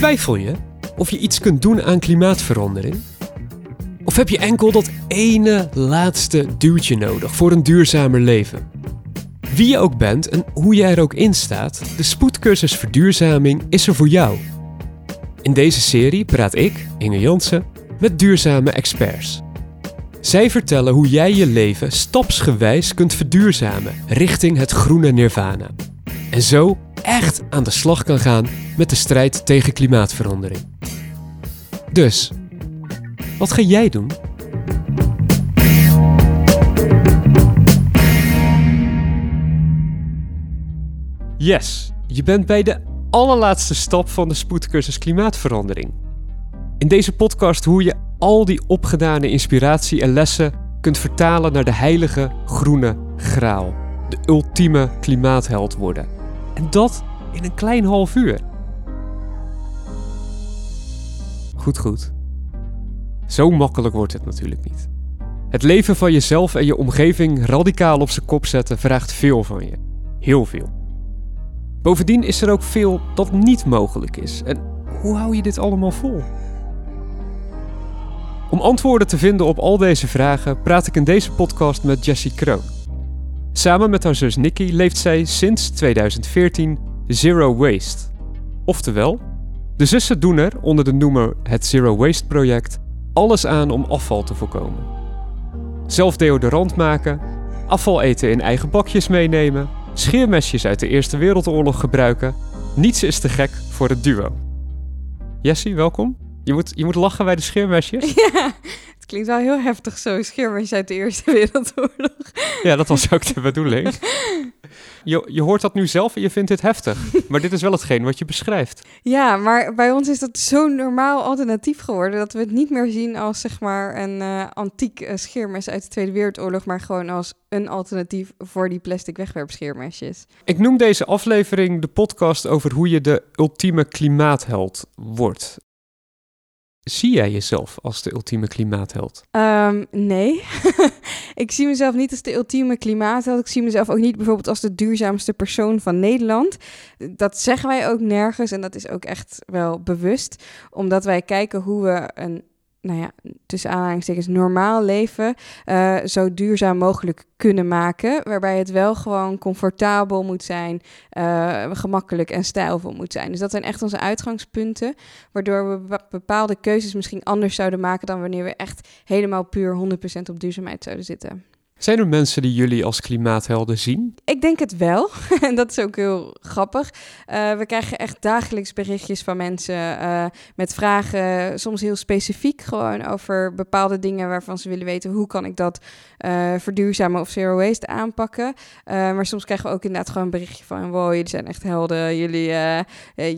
Twijfel je of je iets kunt doen aan klimaatverandering? Of heb je enkel dat ene laatste duwtje nodig voor een duurzamer leven? Wie je ook bent en hoe jij er ook in staat, de spoedcursus verduurzaming is er voor jou. In deze serie praat ik, Inge Jansen, met duurzame experts. Zij vertellen hoe jij je leven stapsgewijs kunt verduurzamen richting het groene nirvana. En zo echt aan de slag kan gaan met de strijd tegen klimaatverandering. Dus, wat ga jij doen? Yes, je bent bij de allerlaatste stap van de spoedcursus klimaatverandering. In deze podcast hoe je al die opgedane inspiratie en lessen kunt vertalen naar de heilige groene graal. De ultieme klimaatheld worden. En dat in een klein half uur. Goed, goed. Zo makkelijk wordt het natuurlijk niet. Het leven van jezelf en je omgeving radicaal op zijn kop zetten vraagt veel van je. Heel veel. Bovendien is er ook veel dat niet mogelijk is. En hoe hou je dit allemaal vol? Om antwoorden te vinden op al deze vragen praat ik in deze podcast met Jessie Kroon. Samen met haar zus Nikki leeft zij sinds 2014 Zero Waste. Oftewel, de zussen doen er onder de noemer het Zero Waste Project alles aan om afval te voorkomen. Zelf deodorant maken, afval eten in eigen bakjes meenemen, scheermesjes uit de Eerste Wereldoorlog gebruiken. Niets is te gek voor het duo. Jessie, welkom. Je moet, je moet lachen bij de scheermesjes. klinkt wel heel heftig zo. Scheermesjes uit de Eerste Wereldoorlog. Ja, dat was ook de bedoeling. Je, je hoort dat nu zelf en je vindt dit heftig. Maar dit is wel hetgeen wat je beschrijft. Ja, maar bij ons is dat zo'n normaal alternatief geworden... dat we het niet meer zien als zeg maar een uh, antiek uh, scheermes uit de Tweede Wereldoorlog... maar gewoon als een alternatief voor die plastic wegwerpscheermesjes. Ik noem deze aflevering de podcast over hoe je de ultieme klimaatheld wordt. Zie jij jezelf als de ultieme klimaatheld? Um, nee, ik zie mezelf niet als de ultieme klimaatheld. Ik zie mezelf ook niet bijvoorbeeld als de duurzaamste persoon van Nederland. Dat zeggen wij ook nergens en dat is ook echt wel bewust, omdat wij kijken hoe we een nou ja, tussen aanhalingstekens normaal leven uh, zo duurzaam mogelijk kunnen maken. Waarbij het wel gewoon comfortabel moet zijn, uh, gemakkelijk en stijlvol moet zijn. Dus dat zijn echt onze uitgangspunten. Waardoor we bepaalde keuzes misschien anders zouden maken dan wanneer we echt helemaal puur 100% op duurzaamheid zouden zitten. Zijn er mensen die jullie als klimaathelden zien? Ik denk het wel. En dat is ook heel grappig. Uh, we krijgen echt dagelijks berichtjes van mensen uh, met vragen, soms heel specifiek gewoon over bepaalde dingen waarvan ze willen weten hoe kan ik dat uh, verduurzamen of zero waste aanpakken. maar soms krijgen we ook inderdaad gewoon een berichtje van wow, jullie zijn echt helden. Jullie,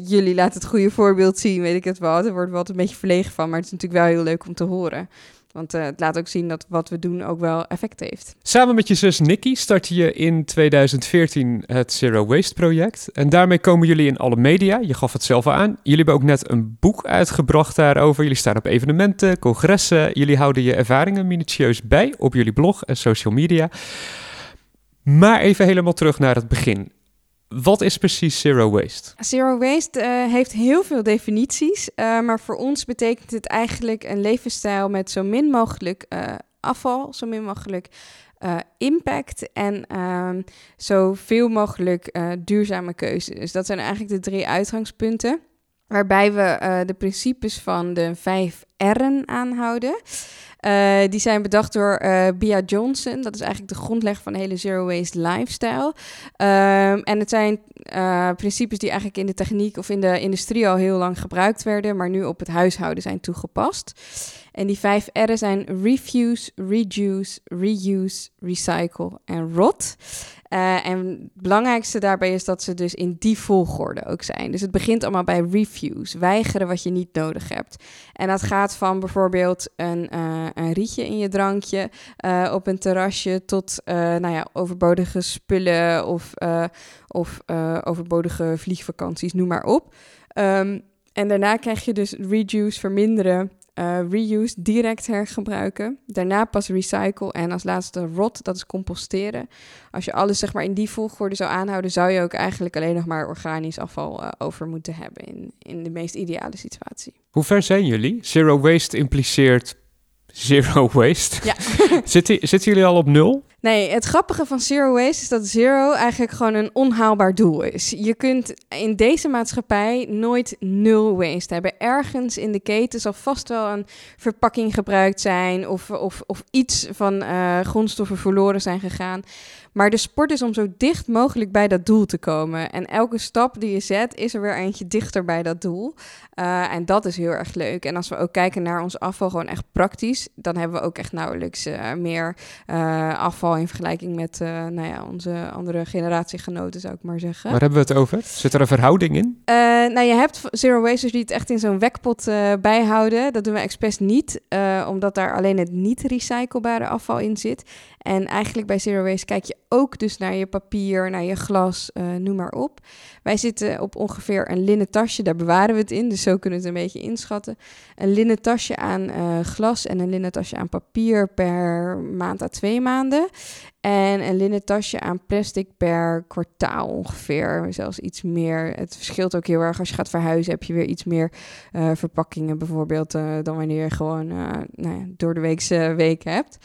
jullie laten het goede voorbeeld zien, weet ik het wel. Er wordt wel een beetje verlegen van, maar het is natuurlijk wel heel leuk om te horen. Want uh, het laat ook zien dat wat we doen ook wel effect heeft. Samen met je zus Nikki startte je in 2014 het Zero Waste project. En daarmee komen jullie in alle media. Je gaf het zelf aan. Jullie hebben ook net een boek uitgebracht daarover. Jullie staan op evenementen, congressen. Jullie houden je ervaringen minutieus bij op jullie blog en social media. Maar even helemaal terug naar het begin. Wat is precies zero waste? Zero waste uh, heeft heel veel definities, uh, maar voor ons betekent het eigenlijk een levensstijl met zo min mogelijk uh, afval, zo min mogelijk impact en ehm, zoveel mogelijk duurzame keuzes. Dus dat zijn eigenlijk de drie uitgangspunten, waarbij we de principes van de vijf R'en aanhouden. Uh, die zijn bedacht door uh, Bia Johnson. Dat is eigenlijk de grondlegger van de hele zero waste lifestyle. Um, en het zijn uh, principes die eigenlijk in de techniek of in de industrie al heel lang gebruikt werden, maar nu op het huishouden zijn toegepast. En die vijf R'en zijn refuse, reduce, reuse, recycle en rot. Uh, en het belangrijkste daarbij is dat ze dus in die volgorde ook zijn. Dus het begint allemaal bij refuse, weigeren wat je niet nodig hebt. En dat gaat van bijvoorbeeld een, uh, een rietje in je drankje uh, op een terrasje tot nou ja, overbodige spullen of, of overbodige vliegvakanties, noem maar op. Um, en daarna krijg je dus reduce, verminderen Uh, reuse, direct hergebruiken. Daarna pas recycle en als laatste rot, dat is composteren. Als je alles zeg maar in die volgorde zou aanhouden, zou je ook eigenlijk alleen nog maar organisch afval uh, over moeten hebben in, in de meest ideale situatie. Hoe ver zijn jullie? Zero waste impliceert zero waste. Ja. zitten, zitten jullie al op nul? Nee, het grappige van zero waste is dat zero eigenlijk gewoon een onhaalbaar doel is. Je kunt in deze maatschappij nooit nul waste hebben. Ergens in de keten zal vast wel een verpakking gebruikt zijn of, of, of iets van uh, grondstoffen verloren zijn gegaan. Maar de sport is om zo dicht mogelijk bij dat doel te komen. En elke stap die je zet, is er weer eentje dichter bij dat doel. Uh, en dat is heel erg leuk. En als we ook kijken naar ons afval, gewoon echt praktisch, dan hebben we ook echt nauwelijks uh, meer uh, afval in vergelijking met nou ja, onze andere generatiegenoten, zou ik maar zeggen. Waar hebben we het over? Zit er een verhouding in? nou, je hebt zero wasters die het echt in zo'n wekpot bijhouden. Dat doen we expres niet, omdat daar alleen het niet recyclebare afval in zit. En eigenlijk bij Zero Waste kijk je ook dus naar je papier, naar je glas, uh, noem maar op. Wij zitten op ongeveer een linnen tasje, daar bewaren we het in, dus zo kunnen we het een beetje inschatten. Een linnen tasje aan uh, glas en een linnen tasje aan papier per maand à twee maanden. En een linnen tasje aan plastic per kwartaal ongeveer, zelfs iets meer. Het verschilt ook heel erg. Als je gaat verhuizen heb je weer iets meer uh, verpakkingen bijvoorbeeld dan wanneer je gewoon nou ja, door de weekse week hebt.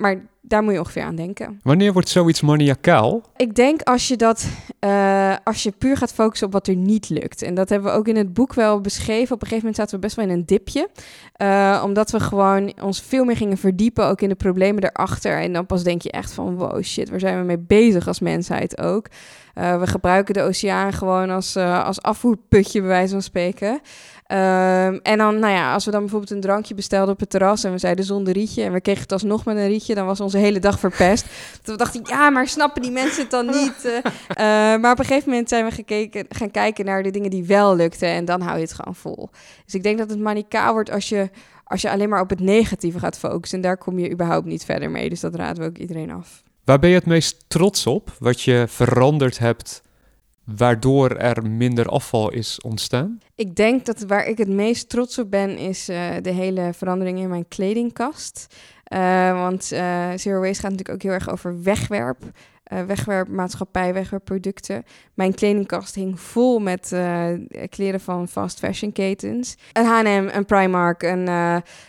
maar daar moet je ongeveer aan denken. Wanneer wordt zoiets maniacaal? Ik denk als je dat, uh, als je puur gaat focussen op wat er niet lukt. En dat hebben we ook in het boek wel beschreven. Op een gegeven moment zaten we best wel in een dipje. Uh, omdat we gewoon ons veel meer gingen verdiepen, ook in de problemen erachter. En dan pas denk je echt van, wow, shit, waar zijn we mee bezig als mensheid ook? Uh, we gebruiken de oceaan gewoon als, als afvoerputje, bij wijze van spreken. Um, en dan, nou ja, als we dan bijvoorbeeld een drankje bestelden op het terras en we zeiden zonder rietje en we kregen het alsnog met een rietje, dan was onze hele dag verpest. Toen we dachten, ja, maar snappen die mensen het dan niet? Uh, uh, maar op een gegeven moment zijn we gekeken, gaan kijken naar de dingen die wel lukten en dan hou je het gewoon vol. Dus ik denk dat het manicaal wordt als je, als je alleen maar op het negatieve gaat focussen en daar kom je überhaupt niet verder mee. Dus dat raden we ook iedereen af. Waar ben je het meest trots op? Wat je veranderd hebt waardoor er minder afval is ontstaan? Ik denk dat waar ik het meest trots op ben, is uh, de hele verandering in mijn kledingkast. Uh, want uh, Zero Waste gaat natuurlijk ook heel erg over wegwerp. wegwerpmaatschappij, wegwerpproducten. Mijn kledingkast hing vol met kleren van fast fashion ketens. Een H&M, een Primark, een,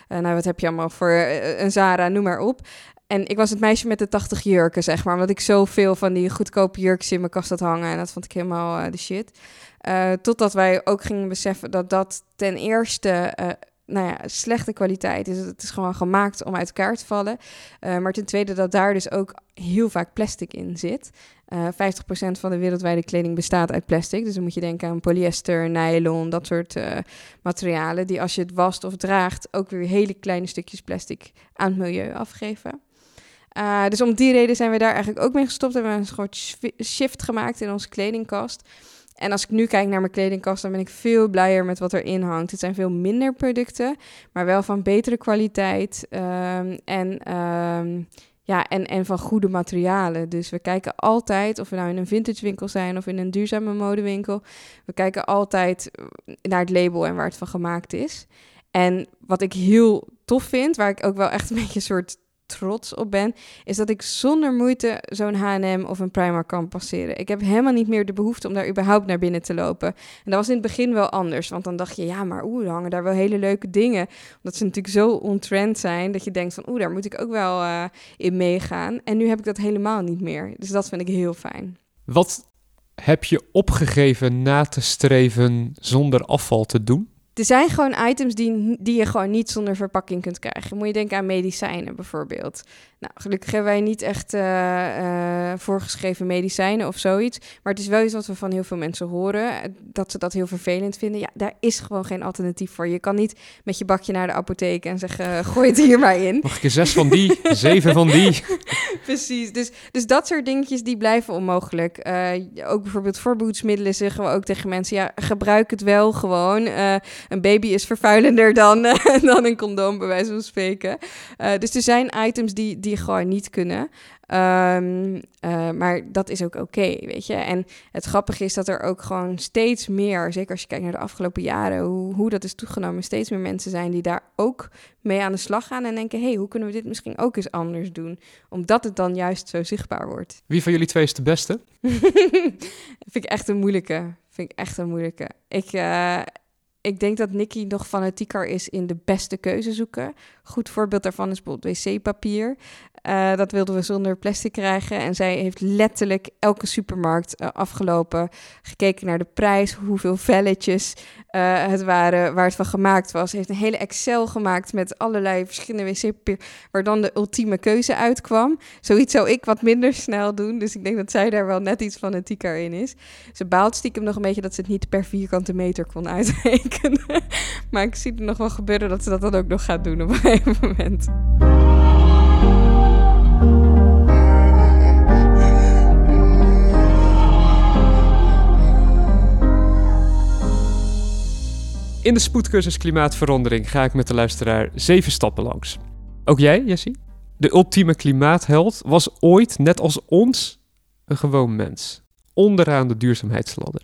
nou wat heb je allemaal voor, een Zara, noem maar op. En ik was het meisje met de 80 jurken, zeg maar. Omdat ik zoveel van die goedkope jurkjes in mijn kast had hangen. En dat vond ik helemaal uh, de shit. Uh, totdat wij ook gingen beseffen dat dat ten eerste uh, nou ja, slechte kwaliteit is. Het is gewoon gemaakt om uit elkaar te vallen. maar ten tweede dat daar dus ook heel vaak plastic in zit. 50% van de wereldwijde kleding bestaat uit plastic. Dus dan moet je denken aan polyester, nylon, dat soort materialen. Die als je het wast of draagt ook weer hele kleine stukjes plastic aan het milieu afgeven. Uh, dus om die reden zijn we daar eigenlijk ook mee gestopt. Hebben we een soort shift gemaakt in onze kledingkast. En als ik nu kijk naar mijn kledingkast, dan ben ik veel blijer met wat erin hangt. Het zijn veel minder producten, maar wel van betere kwaliteit. Um, en, um, ja, en, en van goede materialen. Dus we kijken altijd, of we nou in een vintage winkel zijn of in een duurzame modewinkel. We kijken altijd naar het label en waar het van gemaakt is. En wat ik heel tof vind, waar ik ook wel echt een beetje een soort trots op ben, is dat ik zonder moeite zo'n H&M of een Primark kan passeren. Ik heb helemaal niet meer de behoefte om daar überhaupt naar binnen te lopen. En dat was in het begin wel anders, want dan dacht je, ja, maar oeh, hangen daar wel hele leuke dingen. Omdat ze natuurlijk zo ontrend zijn, dat je denkt van, oeh, daar moet ik ook wel uh, in meegaan. En nu heb ik dat helemaal niet meer. Dus dat vind ik heel fijn. Wat heb je opgegeven na te streven zonder afval te doen? Er zijn gewoon items die, die je gewoon niet zonder verpakking kunt krijgen. Moet je denken aan medicijnen bijvoorbeeld. Nou, gelukkig hebben wij niet echt uh, voorgeschreven medicijnen of zoiets. Maar het is wel iets wat we van heel veel mensen horen. Dat ze dat heel vervelend vinden. Ja, daar is gewoon geen alternatief voor. Je kan niet met je bakje naar de apotheek en zeggen: gooi het hier maar in. Mag ik er zes van die, zeven van die? Precies. Dus, dus dat soort dingetjes die blijven onmogelijk. Ook bijvoorbeeld voorboedsmiddelen zeggen we ook tegen mensen: ja, gebruik het wel gewoon. Een baby is vervuilender dan, dan een condoom, bij wijze van spreken. dus er zijn items die, die gewoon niet kunnen. Um, maar dat is ook oké, weet je. En het grappige is dat er ook gewoon steeds meer, zeker als je kijkt naar de afgelopen jaren, hoe, hoe dat is toegenomen, steeds meer mensen zijn die daar ook mee aan de slag gaan en denken: hé, hey, hoe kunnen we dit misschien ook eens anders doen? Omdat het dan juist zo zichtbaar wordt. Wie van jullie twee is de beste? vind ik echt een moeilijke. Vind ik echt een moeilijke. Ik, uh, ik denk dat Nicky nog fanatieker is in de beste keuze zoeken. Goed voorbeeld daarvan is bijvoorbeeld wc-papier. Uh, dat wilden we zonder plastic krijgen. En zij heeft letterlijk elke supermarkt uh, afgelopen. Gekeken naar de prijs, hoeveel velletjes uh, het waren, waar het van gemaakt was. Ze heeft een hele Excel gemaakt met allerlei verschillende wc-papier. Waar dan de ultieme keuze uitkwam. Zoiets zou ik wat minder snel doen. Dus ik denk dat zij daar wel net iets fanatieker in is. Ze baalt stiekem nog een beetje dat ze het niet per vierkante meter kon uitrekenen. maar ik zie het nog wel gebeuren dat ze dat dan ook nog gaat doen op een gegeven moment. In de spoedcursus Klimaatverandering ga ik met de luisteraar zeven stappen langs. Ook jij, Jessie? De ultieme klimaatheld was ooit, net als ons, een gewoon mens. Onderaan de duurzaamheidsladder.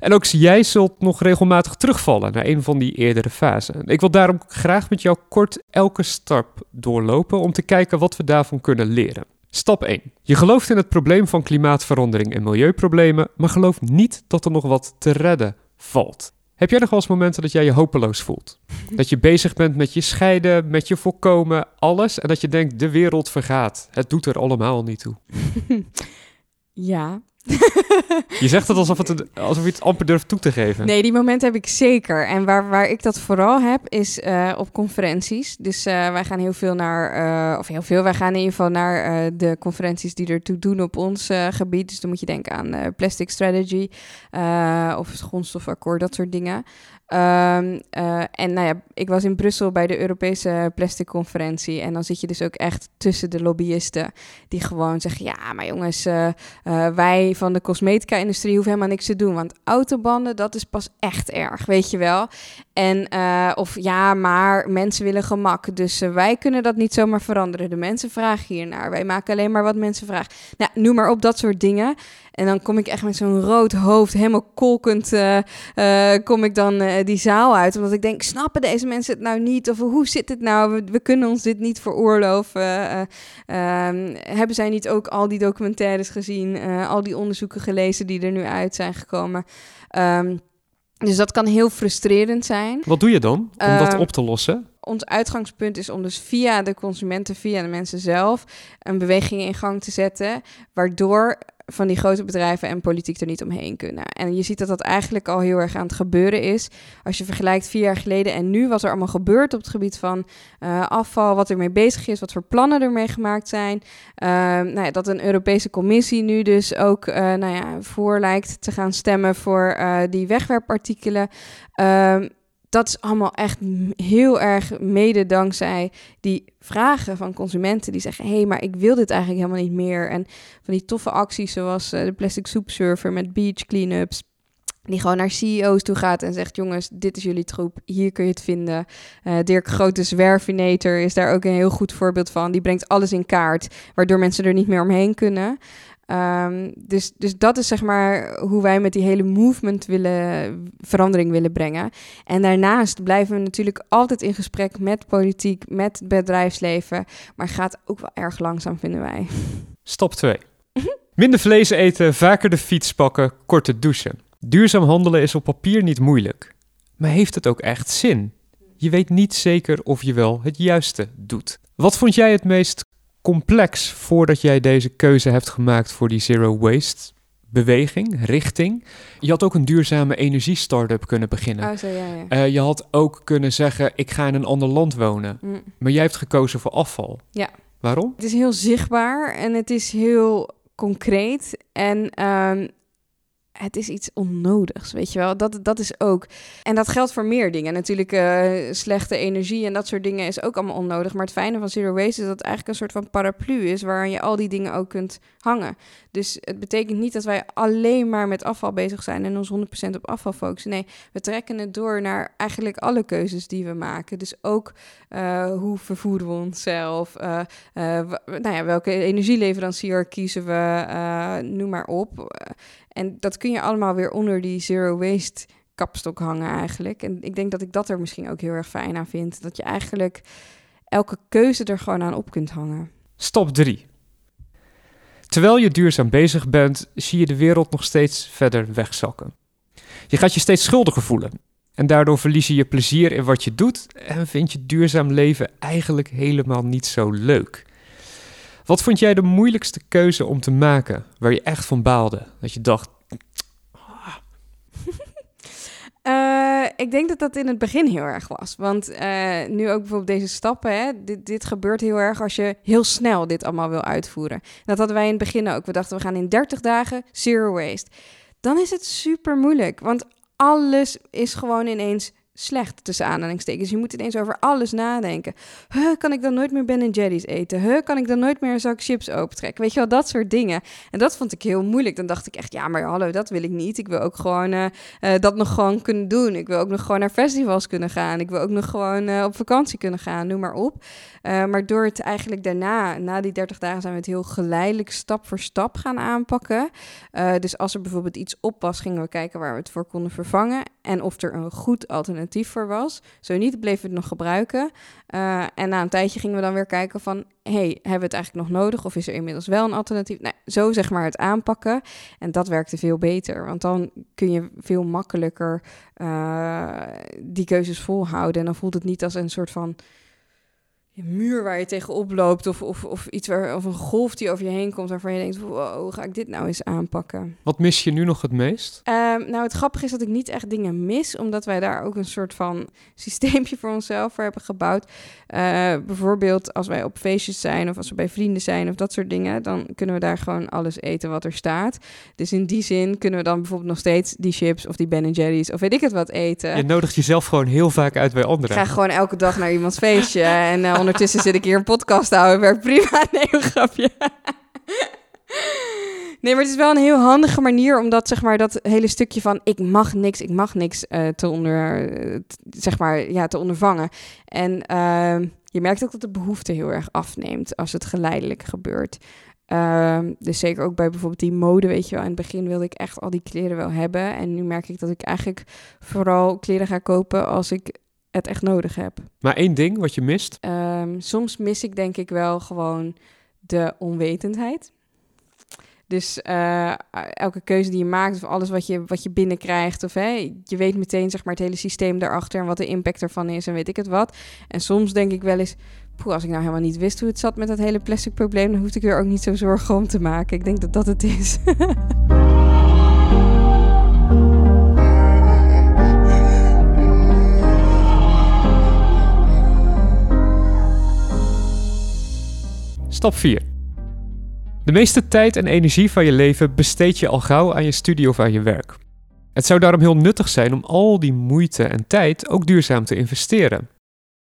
En ook jij zult nog regelmatig terugvallen naar een van die eerdere fasen. Ik wil daarom graag met jou kort elke stap doorlopen om te kijken wat we daarvan kunnen leren. Stap 1. Je gelooft in het probleem van klimaatverandering en milieuproblemen, maar geloof niet dat er nog wat te redden valt. Heb jij nog wel eens momenten dat jij je hopeloos voelt? Dat je bezig bent met je scheiden, met je voorkomen, alles. En dat je denkt, de wereld vergaat. Het doet er allemaal niet toe. Ja, je zegt het alsof, het alsof je het amper durft toe te geven. Nee, die momenten heb ik zeker. En waar, waar ik dat vooral heb, is uh, op conferenties. Dus uh, wij gaan heel veel naar, uh, of heel veel, wij gaan in ieder geval naar de conferenties die ertoe doen op ons gebied. Dus dan moet je denken aan Plastic Strategy of het grondstofakkoord, dat soort dingen. Um, uh, en nou ja, ik was in Brussel bij de Europese Plastic Conferentie. En dan zit je dus ook echt tussen de lobbyisten. Die gewoon zeggen: Ja, maar jongens, uh, uh, wij van de cosmetica-industrie hoeven helemaal niks te doen. Want autobanden, dat is pas echt erg, weet je wel. En of ja, maar mensen willen gemak. Dus wij kunnen dat niet zomaar veranderen. De mensen vragen hiernaar. Wij maken alleen maar wat mensen vragen. Nou, noem maar op dat soort dingen. En dan kom ik echt met zo'n rood hoofd, helemaal kolkend, uh, kom ik dan die zaal uit. Omdat ik denk, snappen deze mensen het nou niet? Of hoe zit het nou? We, we kunnen ons dit niet veroorloven. Ehm, hebben zij niet ook al die documentaires gezien? al die onderzoeken gelezen die er nu uit zijn gekomen? Um, dus dat kan heel frustrerend zijn. Wat doe je dan om dat ehm, op te lossen? Ons uitgangspunt is om dus via de consumenten, via de mensen zelf, een beweging in gang te zetten, waardoor van die grote bedrijven en politiek er niet omheen kunnen. En je ziet dat dat eigenlijk al heel erg aan het gebeuren is. Als je vergelijkt vier jaar geleden en nu, wat er allemaal gebeurt op het gebied van uh, afval, wat er mee bezig is, wat voor plannen er mee gemaakt zijn. Uh, nou ja, dat een Europese Commissie nu dus ook uh, nou ja, voor lijkt te gaan stemmen voor eh, die wegwerpartikelen. Dat is allemaal echt heel erg mede dankzij die vragen van consumenten die zeggen: hé, hey, maar ik wil dit eigenlijk helemaal niet meer. En van die toffe acties zoals uh, de Plastic Soup Surfer met beach cleanups. Die gewoon naar CEO's toe gaat en zegt: Jongens, dit is jullie troep, hier kun je het vinden. Uh, Dirk Grote Zwervinator is daar ook een heel goed voorbeeld van. Die brengt alles in kaart, waardoor mensen er niet meer omheen kunnen. Um, dus, dus dat is zeg maar hoe wij met die hele movement willen, verandering willen brengen. En daarnaast blijven we natuurlijk altijd in gesprek met politiek, met bedrijfsleven. Maar gaat ook wel erg langzaam, vinden wij. Stap 2. Minder vlees eten, vaker de fiets pakken, korte douchen. Duurzaam handelen is op papier niet moeilijk. Maar heeft het ook echt zin? Je weet niet zeker of je wel het juiste doet. Wat vond jij het meest complex voordat jij deze keuze hebt gemaakt voor die zero waste beweging, richting. Je had ook een duurzame energie-startup kunnen beginnen. Oh, zo, ja, ja. Uh, je had ook kunnen zeggen, ik ga in een ander land wonen. Mm. Maar jij hebt gekozen voor afval. Ja. Waarom? Het is heel zichtbaar en het is heel concreet. En um, het is iets onnodigs, weet je wel. Dat, dat is ook. En dat geldt voor meer dingen. Natuurlijk, uh, slechte energie en dat soort dingen is ook allemaal onnodig. Maar het fijne van Zero Waste is dat het eigenlijk een soort van paraplu is... waaraan je al die dingen ook kunt hangen. Dus het betekent niet dat wij alleen maar met afval bezig zijn... en ons 100% op afval focussen. Nee, we trekken het door naar eigenlijk alle keuzes die we maken. Dus ook uh, hoe vervoeren we onszelf... Uh, nou ja, welke energieleverancier kiezen we, noem maar op... En dat kun je allemaal weer onder die zero waste kapstok hangen eigenlijk. En ik denk dat ik dat er misschien ook heel erg fijn aan vind. Dat je eigenlijk elke keuze er gewoon aan op kunt hangen. Stap 3. Terwijl je duurzaam bezig bent, zie je de wereld nog steeds verder wegzakken. Je gaat je steeds schuldiger voelen. En daardoor verlies je je plezier in wat je doet en vind je duurzaam leven eigenlijk helemaal niet zo leuk. Wat vond jij de moeilijkste keuze om te maken, waar je echt van baalde? Dat je dacht. Uh, ik denk dat dat in het begin heel erg was. Want uh, nu ook bijvoorbeeld deze stappen, hè, dit, dit gebeurt heel erg als je heel snel dit allemaal wil uitvoeren. Dat hadden wij in het begin ook. We dachten, we gaan in 30 dagen zero waste. Dan is het super moeilijk, want alles is gewoon ineens slecht tussen aanhalingstekens. Je moet ineens over alles nadenken. Huh, kan ik dan nooit meer Ben Jerry's eten? Huh, kan ik dan nooit meer een zak chips opentrekken? Weet je wel, dat soort dingen. En dat vond ik heel moeilijk. Dan dacht ik echt, ja, maar hallo, dat wil ik niet. Ik wil ook gewoon uh, uh, dat nog gewoon kunnen doen. Ik wil ook nog gewoon naar festivals kunnen gaan. Ik wil ook nog gewoon uh, op vakantie kunnen gaan, noem maar op. maar door het eigenlijk daarna, na die 30 dagen, zijn we het heel geleidelijk stap voor stap gaan aanpakken. dus als er bijvoorbeeld iets op was, gingen we kijken waar we het voor konden vervangen. En of er een goed alternatief voor was. Zo niet, bleven we het nog gebruiken. Uh, en na een tijdje gingen we dan weer kijken van... hey, hebben we het eigenlijk nog nodig? Of is er inmiddels wel een alternatief? Nou, zo zeg maar het aanpakken. En dat werkte veel beter. Want dan kun je veel makkelijker uh, die keuzes volhouden. En dan voelt het niet als een soort van muur waar je tegenop loopt of, of, of iets waar, of een golf die over je heen komt waarvan je denkt, wow, hoe ga ik dit nou eens aanpakken? Wat mis je nu nog het meest? Um, nou, het grappige is dat ik niet echt dingen mis, omdat wij daar ook een soort van systeempje voor onszelf voor hebben gebouwd. Uh, bijvoorbeeld als wij op feestjes zijn of als we bij vrienden zijn of dat soort dingen, dan kunnen we daar gewoon alles eten wat er staat. Dus in die zin kunnen we dan bijvoorbeeld nog steeds die chips of die Ben Jerry's of weet ik het wat eten. Je nodigt jezelf gewoon heel vaak uit bij anderen. Ik ga gewoon elke dag naar iemands feestje en uh, ondertussen zit ik hier een podcast te houden. Werkt prima. Nee, een grapje. Nee, maar het is wel een heel handige manier om dat, zeg maar, dat hele stukje van ik mag niks, ik mag niks uh, te onder, uh, zeg maar, ja, te ondervangen. En uh, je merkt ook dat de behoefte heel erg afneemt als het geleidelijk gebeurt. Ehm, dus zeker ook bij bijvoorbeeld die mode, weet je wel. In het begin wilde ik echt al die kleren wel hebben. En nu merk ik dat ik eigenlijk vooral kleren ga kopen als ik het echt nodig heb. Maar één ding wat je mist? Um, soms mis ik denk ik wel gewoon de onwetendheid. Dus uh, elke keuze die je maakt, of alles wat je, wat je binnenkrijgt, of hè, je weet meteen zeg maar, het hele systeem daarachter en wat de impact ervan is en weet ik het wat. En soms denk ik wel eens, poeh, als ik nou helemaal niet wist hoe het zat met dat hele plastic probleem, dan hoefde ik er ook niet zo zorgen om te maken. Ik denk dat dat het is. Stap 4. De meeste tijd en energie van je leven besteed je al gauw aan je studie of aan je werk. Het zou daarom heel nuttig zijn om al die moeite en tijd ook duurzaam te investeren.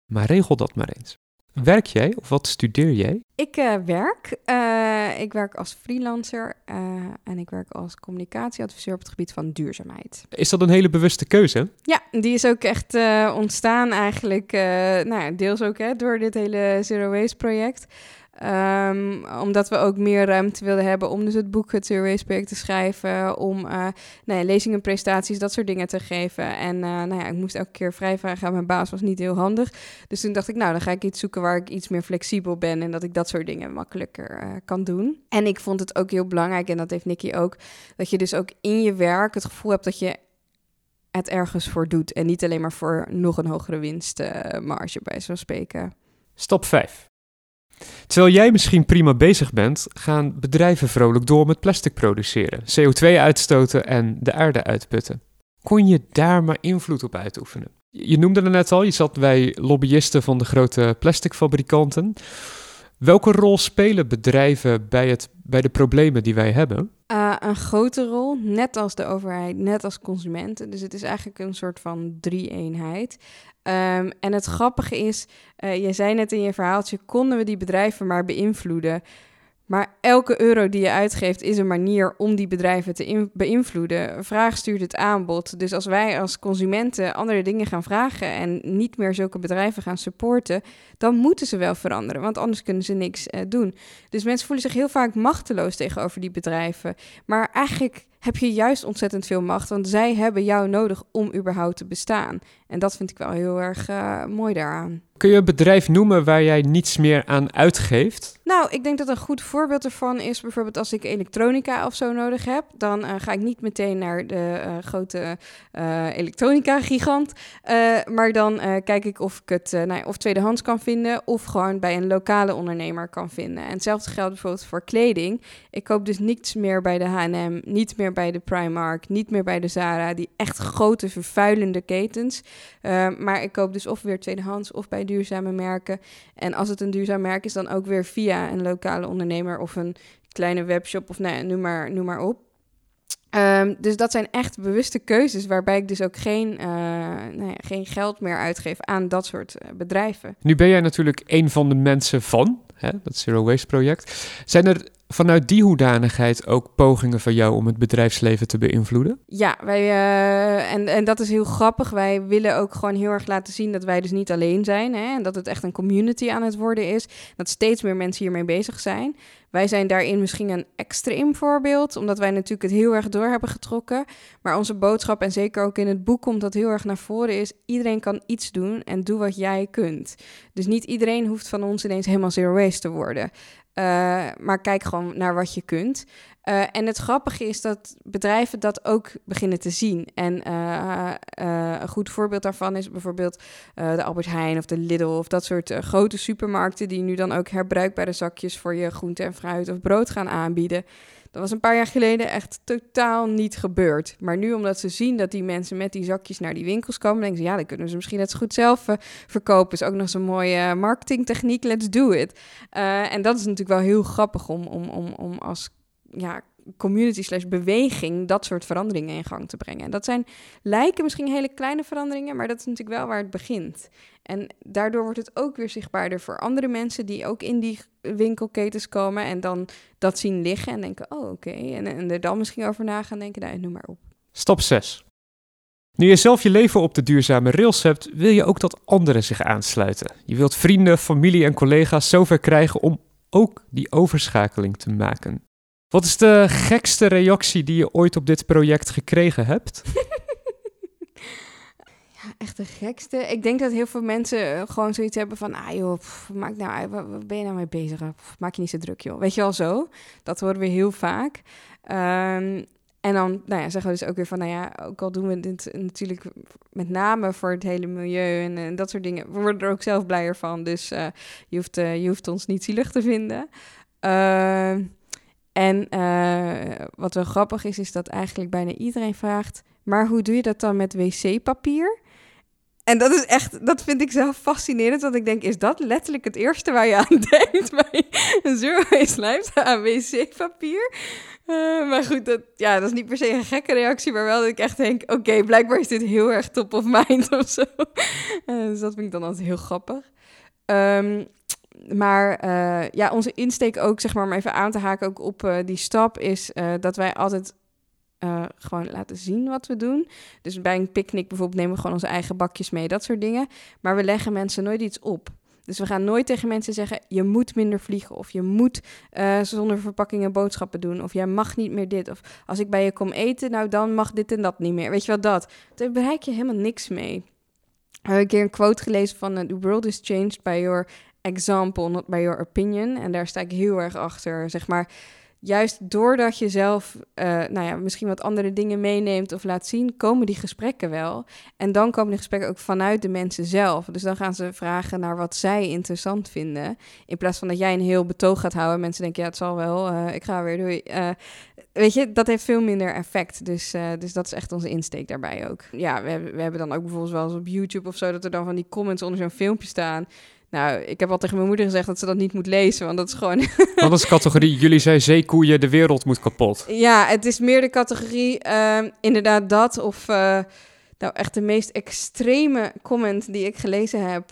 Maar regel dat maar eens. Werk jij of wat studeer jij? Ik uh, werk. Uh, ik werk als freelancer uh, en ik werk als communicatieadviseur op het gebied van duurzaamheid. Is dat een hele bewuste keuze? Ja, die is ook echt ontstaan eigenlijk, nou deels ook hè, door dit hele Zero Waste project. Um, omdat we ook meer ruimte wilden hebben om dus het boek Het te schrijven. Om uh, nou lezingen, presentaties, dat soort dingen te geven. En uh, nou ja, ik moest elke keer vrijvragen aan mijn baas, was niet heel handig. Dus toen dacht ik, nou dan ga ik iets zoeken waar ik iets meer flexibel ben. En dat ik dat soort dingen makkelijker uh, kan doen. En ik vond het ook heel belangrijk, en dat heeft Nicky ook, dat je dus ook in je werk het gevoel hebt dat je het ergens voor doet. En niet alleen maar voor nog een hogere winstmarge bij zo'n spreken. Stap 5. Terwijl jij misschien prima bezig bent, gaan bedrijven vrolijk door met plastic produceren, CO2 uitstoten en de aarde uitputten. Kon je daar maar invloed op uitoefenen? Je noemde het net al, je zat bij lobbyisten van de grote plasticfabrikanten. Welke rol spelen bedrijven bij, het, bij de problemen die wij hebben? Uh, een grote rol, net als de overheid, net als consumenten. Dus het is eigenlijk een soort van drie-eenheid. Um, en het grappige is, uh, je zei net in je verhaaltje, konden we die bedrijven maar beïnvloeden? Maar elke euro die je uitgeeft is een manier om die bedrijven te beïnvloeden. Vraag stuurt het aanbod. Dus als wij als consumenten andere dingen gaan vragen en niet meer zulke bedrijven gaan supporten, dan moeten ze wel veranderen, want anders kunnen ze niks uh, doen. Dus mensen voelen zich heel vaak machteloos tegenover die bedrijven. Maar eigenlijk heb je juist ontzettend veel macht, want zij hebben jou nodig om überhaupt te bestaan. En dat vind ik wel heel erg uh, mooi daaraan. Kun je een bedrijf noemen waar jij niets meer aan uitgeeft? Nou, ik denk dat een goed voorbeeld ervan is bijvoorbeeld als ik elektronica of zo nodig heb, dan uh, ga ik niet meteen naar de uh, grote elektronica-gigant, maar dan kijk ik of ik het nou, of tweedehands kan vinden of gewoon bij een lokale ondernemer kan vinden. En hetzelfde geldt bijvoorbeeld voor kleding. Ik koop dus niets meer bij de H&M, niet meer bij de Primark, niet meer bij de Zara, die echt grote vervuilende ketens. Maar ik koop dus of weer tweedehands of bij duurzame merken. En als het een duurzaam merk is, dan ook weer via een lokale ondernemer of een kleine webshop of nou, noem, maar, noem maar op. Um, dus dat zijn echt bewuste keuzes waarbij ik dus ook geen, ja, geen geld meer uitgeef aan dat soort uh, bedrijven. Nu ben jij natuurlijk een van de mensen van hè, dat Zero Waste project. Zijn er vanuit die hoedanigheid ook pogingen van jou om het bedrijfsleven te beïnvloeden? Ja, wij, uh, en, en dat is heel grappig. Wij willen ook gewoon heel erg laten zien dat wij dus niet alleen zijn. Hè, en dat het echt een community aan het worden is. Dat steeds meer mensen hiermee bezig zijn. Wij zijn daarin misschien een extreem voorbeeld, omdat wij natuurlijk het heel erg door hebben getrokken. Maar onze boodschap, en zeker ook in het boek komt dat heel erg naar voren, is: iedereen kan iets doen en doe wat jij kunt. Dus niet iedereen hoeft van ons ineens helemaal zero waste te worden. Uh, maar kijk gewoon naar wat je kunt. Uh, en het grappige is dat bedrijven dat ook beginnen te zien. En uh, een goed voorbeeld daarvan is bijvoorbeeld de Albert Heijn of de Lidl of dat soort grote supermarkten die nu dan ook herbruikbare zakjes voor je groente en fruit of brood gaan aanbieden. Dat was een paar jaar geleden echt totaal niet gebeurd. Maar nu, omdat ze zien dat die mensen met die zakjes naar die winkels komen, denken ze, ja, dan kunnen ze misschien zo goed zelf uh, verkopen. Is ook nog zo'n mooie marketingtechniek, let's do it. Uh, en dat is natuurlijk wel heel grappig om, om, om, om als ja, community slash beweging dat soort veranderingen in gang te brengen. En dat zijn, lijken misschien hele kleine veranderingen, maar dat is natuurlijk wel waar het begint. En daardoor wordt het ook weer zichtbaarder voor andere mensen die ook in die winkelketens komen en dan dat zien liggen en denken, oh oké, en, en er dan misschien over na gaan denken, nou, noem maar op. Stap 6. Nu je zelf je leven op de duurzame rails hebt, wil je ook dat anderen zich aansluiten. Je wilt vrienden, familie en collega's zover krijgen om ook die overschakeling te maken. Wat is de gekste reactie die je ooit op dit project gekregen hebt? ja, echt de gekste. Ik denk dat heel veel mensen eh, gewoon zoiets hebben van... ah joh, maak nou, waar ben je nou mee bezig? maak je niet zo druk joh. Weet je wel zo? Dat horen we heel vaak. Um, en dan nou ja, zeggen we dus ook weer van, nou ja, ook al doen we dit natuurlijk met name voor het hele milieu en, dat soort dingen, we worden er ook zelf blijer van. Dus uh, je, hoeft, je hoeft ons niet zielig te vinden. Uh, en uh, wat wel grappig is, is dat eigenlijk bijna iedereen vraagt: maar hoe doe je dat dan met wc-papier? En dat is echt, dat vind ik zelf fascinerend. Want ik denk, is dat letterlijk het eerste waar je aan denkt bij een waste aan wc-papier? Uh, maar goed, dat, ja, dat is niet per se een gekke reactie, maar wel dat ik echt denk, oké, blijkbaar is dit heel erg top of mind of zo. Uh, dus dat vind ik dan altijd heel grappig. Um, maar uh, ja, onze insteek ook, zeg maar, om even aan te haken ook op uh, die stap, is uh, dat wij altijd gewoon laten zien wat we doen. Dus bij een picknick bijvoorbeeld nemen we gewoon onze eigen bakjes mee, dat soort dingen. Maar we leggen mensen nooit iets op. Dus we gaan nooit tegen mensen zeggen: je moet minder vliegen. Of je moet zonder verpakkingen boodschappen doen. Of jij mag niet meer dit. Of als ik bij je kom eten, nou dan mag dit en dat niet meer. Weet je wat dat? Daar bereik je helemaal niks mee. Ik heb een keer een quote gelezen van: The world is changed by your example, not by your opinion. En daar sta ik heel erg achter. Zeg maar, juist doordat je zelf, uh, nou ja, misschien wat andere dingen meeneemt of laat zien, komen die gesprekken wel. En dan komen die gesprekken ook vanuit de mensen zelf. Dus dan gaan ze vragen naar wat zij interessant vinden. In plaats van dat jij een heel betoog gaat houden. Mensen denken, ja, het zal wel, uh, ik ga weer, doei. Uh, weet je, dat heeft veel minder effect. Dus, dus dat is echt onze insteek daarbij ook. Ja, we hebben, we hebben dan ook bijvoorbeeld wel eens op YouTube of zo... dat er dan van die comments onder zo'n filmpje staan Nou, ik heb al tegen mijn moeder gezegd dat ze dat niet moet lezen, want dat is gewoon... Wat is categorie, jullie zei zeekoeien, de wereld moet kapot. Ja, het is meer de categorie ehm, inderdaad dat of... eh, nou, echt de meest extreme comment die ik gelezen heb,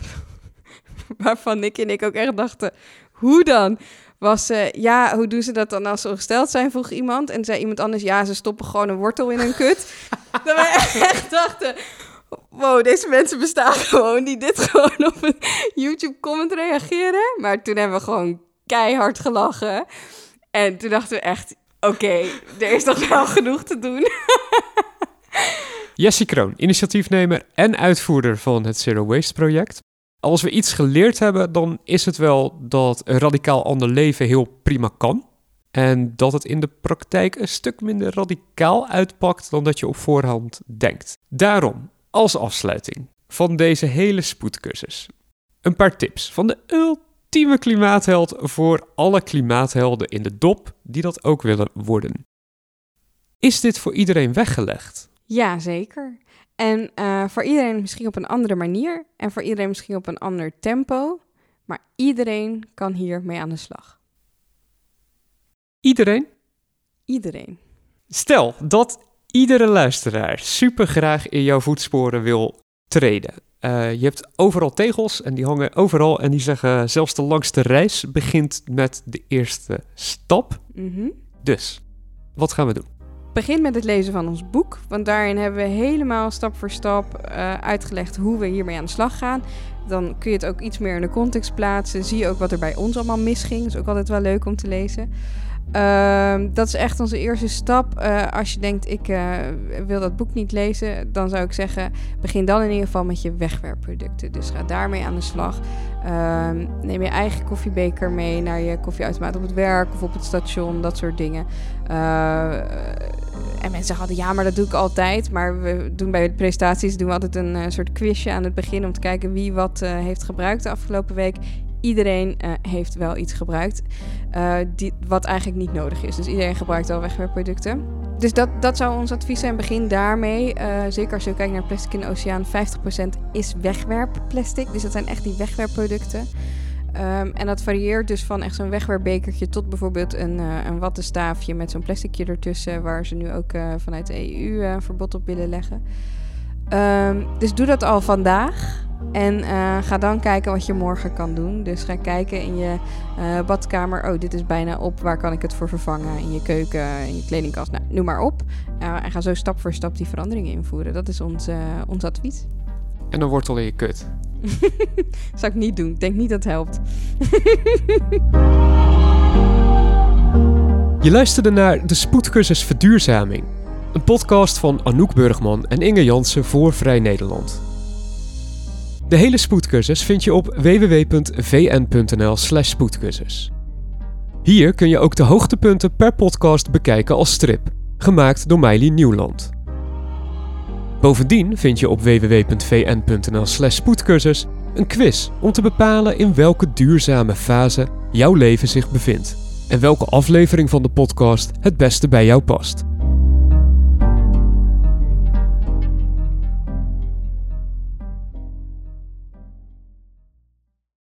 waarvan Nick en ik ook echt dachten, hoe dan? Was, eh, ja, hoe doen ze dat dan als ze ongesteld zijn, vroeg iemand. En zei iemand anders, ja, ze stoppen gewoon een wortel in hun kut. dat we echt dachten, wow, deze mensen bestaan gewoon, die dit gewoon op een YouTube-comment reageren. Maar toen hebben we gewoon keihard gelachen. En toen dachten we echt, oké, er is toch wel genoeg te doen. Jessie Kroon, initiatiefnemer en uitvoerder van het Zero Waste project. Als we iets geleerd hebben, dan is het wel dat een radicaal ander leven heel prima kan. En dat het in de praktijk een stuk minder radicaal uitpakt dan dat je op voorhand denkt. Daarom, als afsluiting van deze hele spoedcursus, een paar tips van de ultieme klimaatheld voor alle klimaathelden in de dop die dat ook willen worden. Is dit voor iedereen weggelegd? Ja, zeker. En uh, voor iedereen misschien op een andere manier en voor iedereen misschien op een ander tempo. Maar iedereen kan hier mee aan de slag. Iedereen? Iedereen. Stel dat iedere luisteraar super graag in jouw voetsporen wil treden. Uh, je hebt overal tegels en die hangen overal en die zeggen zelfs de langste reis begint met de eerste stap. Mm -hmm. Dus, wat gaan we doen? Begin met het lezen van ons boek, want daarin hebben we helemaal stap voor stap uh, uitgelegd hoe we hiermee aan de slag gaan. Dan kun je het ook iets meer in de context plaatsen. Zie je ook wat er bij ons allemaal misging. Dat is ook altijd wel leuk om te lezen. Uh, dat is echt onze eerste stap. Uh, als je denkt, ik uh, wil dat boek niet lezen, dan zou ik zeggen, begin dan in ieder geval met je wegwerpproducten. Dus ga daarmee aan de slag. Uh, neem je eigen koffiebeker mee naar je koffieautomaat op het werk of op het station, dat soort dingen. en mensen altijd, ja, maar dat doe ik altijd. Maar we doen bij de presentaties doen we altijd een soort quizje aan het begin om te kijken wie wat heeft gebruikt de afgelopen week iedereen uh, heeft wel iets gebruikt. Uh, die, wat eigenlijk niet nodig is. Dus iedereen gebruikt al wegwerpproducten. Dus dat, dat zou ons advies zijn. Begin daarmee. Uh, zeker als je kijkt naar plastic in de oceaan. 50% is wegwerpplastic. Dus dat zijn echt die wegwerpproducten. Um, en dat varieert dus van echt zo'n wegwerpbekertje tot bijvoorbeeld een, een wattenstaafje met zo'n plasticje ertussen. Waar ze nu ook vanuit de EU een verbod op willen leggen. Um, dus doe dat al vandaag. En uh, ga dan kijken wat je morgen kan doen. Dus ga kijken in je uh, badkamer. Oh, dit is bijna op. Waar kan ik het voor vervangen? In je keuken, in je kledingkast. Nou, noem maar op. Uh, en ga zo stap voor stap die veranderingen invoeren. Dat is ons, ons advies. En dan wortel in je kut. Zou ik niet doen. Ik denk niet dat het helpt. je luisterde naar de spoedcursus Verduurzaming. Een podcast van Anouk Burgman en Inge Jansen voor Vrij Nederland. De hele spoedcursus vind je op www.vn.nl/slash spoedcursus. Hier kun je ook de hoogtepunten per podcast bekijken als strip, gemaakt door Meili Nieuwland. Bovendien vind je op www.vn.nl/slash spoedcursus een quiz om te bepalen in welke duurzame fase jouw leven zich bevindt en welke aflevering van de podcast het beste bij jou past.